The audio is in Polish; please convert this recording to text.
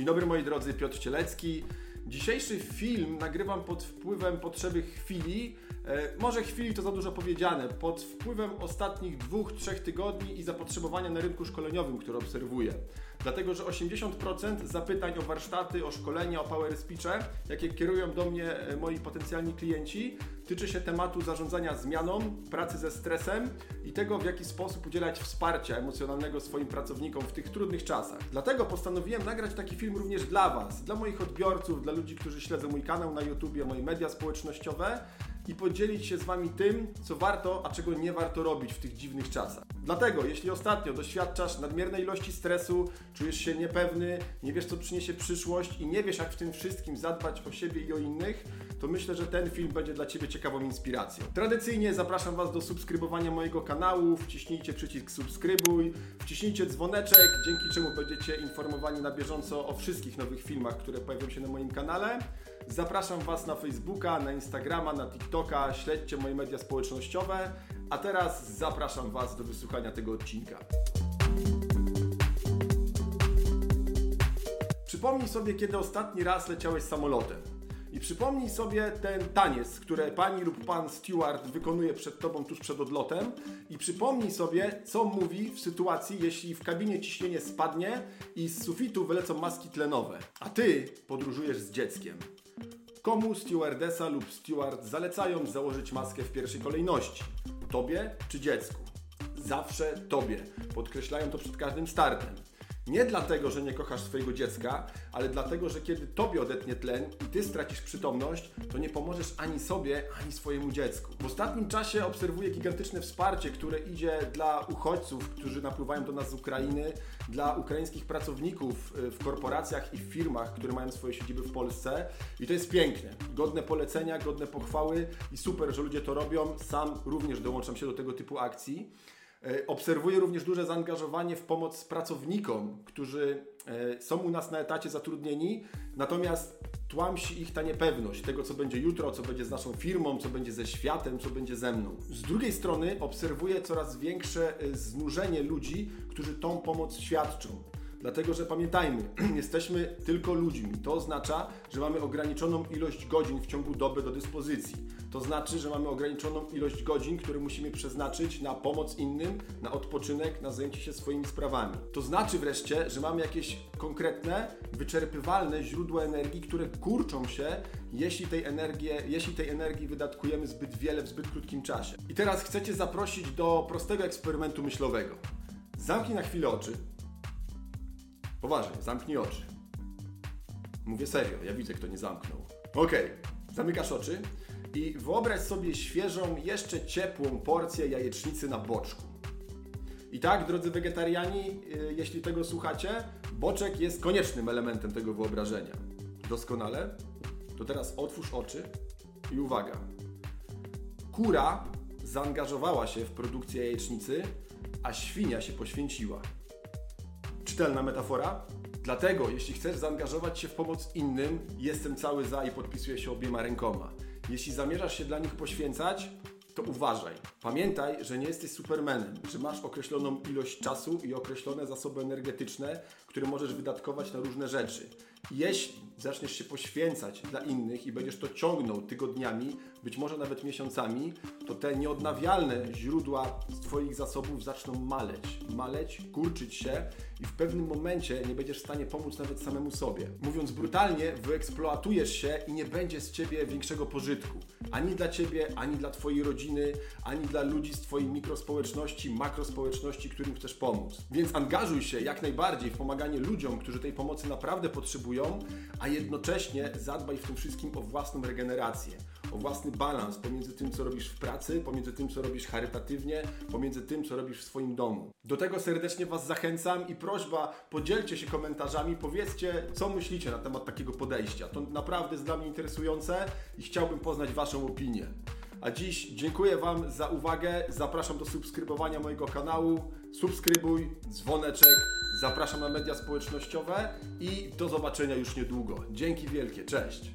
dobry moi drodzy, Piotr Cielecki. Dzisiejszy film nagrywam pod wpływem potrzeby chwili. E, może chwili to za dużo powiedziane. Pod wpływem ostatnich dwóch, trzech tygodni i zapotrzebowania na rynku szkoleniowym, które obserwuję. Dlatego, że 80% zapytań o warsztaty, o szkolenia, o power speeche, jakie kierują do mnie e, moi potencjalni klienci, tyczy się tematu zarządzania zmianą, pracy ze stresem i tego, w jaki sposób udzielać wsparcia emocjonalnego swoim pracownikom w tych trudnych czasach. Dlatego postanowiłem nagrać taki film również dla Was, dla moich odbiorców, dla ludzi, którzy śledzą mój kanał na YouTube, moje media społecznościowe i podzielić się z Wami tym, co warto, a czego nie warto robić w tych dziwnych czasach. Dlatego, jeśli ostatnio doświadczasz nadmiernej ilości stresu, czujesz się niepewny, nie wiesz, co przyniesie przyszłość i nie wiesz, jak w tym wszystkim zadbać o siebie i o innych, to myślę, że ten film będzie dla Ciebie ciekawą inspiracją. Tradycyjnie zapraszam Was do subskrybowania mojego kanału, wciśnijcie przycisk subskrybuj, wciśnijcie dzwoneczek, dzięki czemu będziecie informowani na bieżąco o wszystkich nowych filmach, które pojawią się na moim kanale. Zapraszam Was na Facebooka, na Instagrama, na TikToka, śledźcie moje media społecznościowe, a teraz zapraszam Was do wysłuchania tego odcinka. Przypomnij sobie, kiedy ostatni raz leciałeś samolotem. I przypomnij sobie ten taniec, który pani lub pan steward wykonuje przed tobą tuż przed odlotem. I przypomnij sobie, co mówi w sytuacji, jeśli w kabinie ciśnienie spadnie i z sufitu wylecą maski tlenowe, a ty podróżujesz z dzieckiem. Komu stewardesa lub steward zalecają założyć maskę w pierwszej kolejności? Tobie czy dziecku? Zawsze tobie. Podkreślają to przed każdym startem. Nie dlatego, że nie kochasz swojego dziecka, ale dlatego, że kiedy tobie odetnie tlen i ty stracisz przytomność, to nie pomożesz ani sobie, ani swojemu dziecku. W ostatnim czasie obserwuję gigantyczne wsparcie, które idzie dla uchodźców, którzy napływają do nas z Ukrainy, dla ukraińskich pracowników y, w korporacjach i w firmach, które mają swoje siedziby w Polsce. I to jest piękne. Godne polecenia, godne pochwały i super, że ludzie to robią. Sam również dołączam się do tego typu akcji. E, obserwuję również duże zaangażowanie w pomoc pracownikom, którzy e, są u nas na etacie zatrudnieni, natomiast tłamsi ich ta niepewność tego, co będzie jutro, co będzie z naszą firmą, co będzie ze światem, co będzie ze mną. Z drugiej strony obserwuję coraz większe e, znużenie ludzi, którzy tą pomoc świadczą. Dlatego, że pamiętajmy, jesteśmy tylko ludźmi. To oznacza, że mamy ograniczoną ilość godzin w ciągu doby do dyspozycji. To znaczy, że mamy ograniczoną ilość godzin, które musimy przeznaczyć na pomoc innym, na odpoczynek, na zajęcie się swoimi sprawami. To znaczy wreszcie, że mamy jakieś konkretne, wyczerpywalne źródła energii, które kurczą się, jeśli tej, energii, jeśli tej energii wydatkujemy zbyt wiele w zbyt krótkim czasie. I teraz chcecie zaprosić do prostego eksperymentu myślowego. Zamknij na chwilę oczy, Poważnie, zamknij oczy. Mówię serio, ja widzę, kto nie zamknął. Okej, okay. zamykasz oczy i wyobraź sobie świeżą, jeszcze ciepłą porcję jajecznicy na boczku. I tak, drodzy wegetariani, y, jeśli tego słuchacie, boczek jest koniecznym elementem tego wyobrażenia. Doskonale? To teraz otwórz oczy i uwaga. Kura zaangażowała się w produkcję jajecznicy, a świnia się poświęciła. Czytelna metafora? Dlatego, jeśli chcesz zaangażować się w pomoc innym, jestem cały za i podpisuję się obiema rękoma. Jeśli zamierzasz się dla nich poświęcać, to uważaj. Pamiętaj, że nie jesteś supermenem, że masz określoną ilość czasu i określone zasoby energetyczne, które możesz wydatkować na różne rzeczy. Jeśli zaczniesz się poświęcać dla innych i będziesz to ciągnął tygodniami, być może nawet miesiącami, to te nieodnawialne źródła z Twoich zasobów zaczną maleć, maleć, kurczyć się i w pewnym momencie nie będziesz w stanie pomóc nawet samemu sobie. Mówiąc brutalnie, wyeksploatujesz się i nie będzie z Ciebie większego pożytku. Ani dla Ciebie, ani dla Twojej rodziny, ani dla ludzi z Twojej mikrospołeczności, makrospołeczności, którym chcesz pomóc. Więc angażuj się jak najbardziej w pomaganie ludziom, którzy tej pomocy naprawdę potrzebują, a jednocześnie zadbaj w tym wszystkim o własną regenerację o własny balans pomiędzy tym, co robisz w pracy, pomiędzy tym, co robisz charytatywnie, pomiędzy tym, co robisz w swoim domu. Do tego serdecznie Was zachęcam i prośba, podzielcie się komentarzami, powiedzcie, co myślicie na temat takiego podejścia. To naprawdę jest dla mnie interesujące i chciałbym poznać Waszą opinię. A dziś dziękuję Wam za uwagę. Zapraszam do subskrybowania mojego kanału. Subskrybuj, dzwoneczek. Zapraszam na media społecznościowe i do zobaczenia już niedługo. Dzięki wielkie, cześć.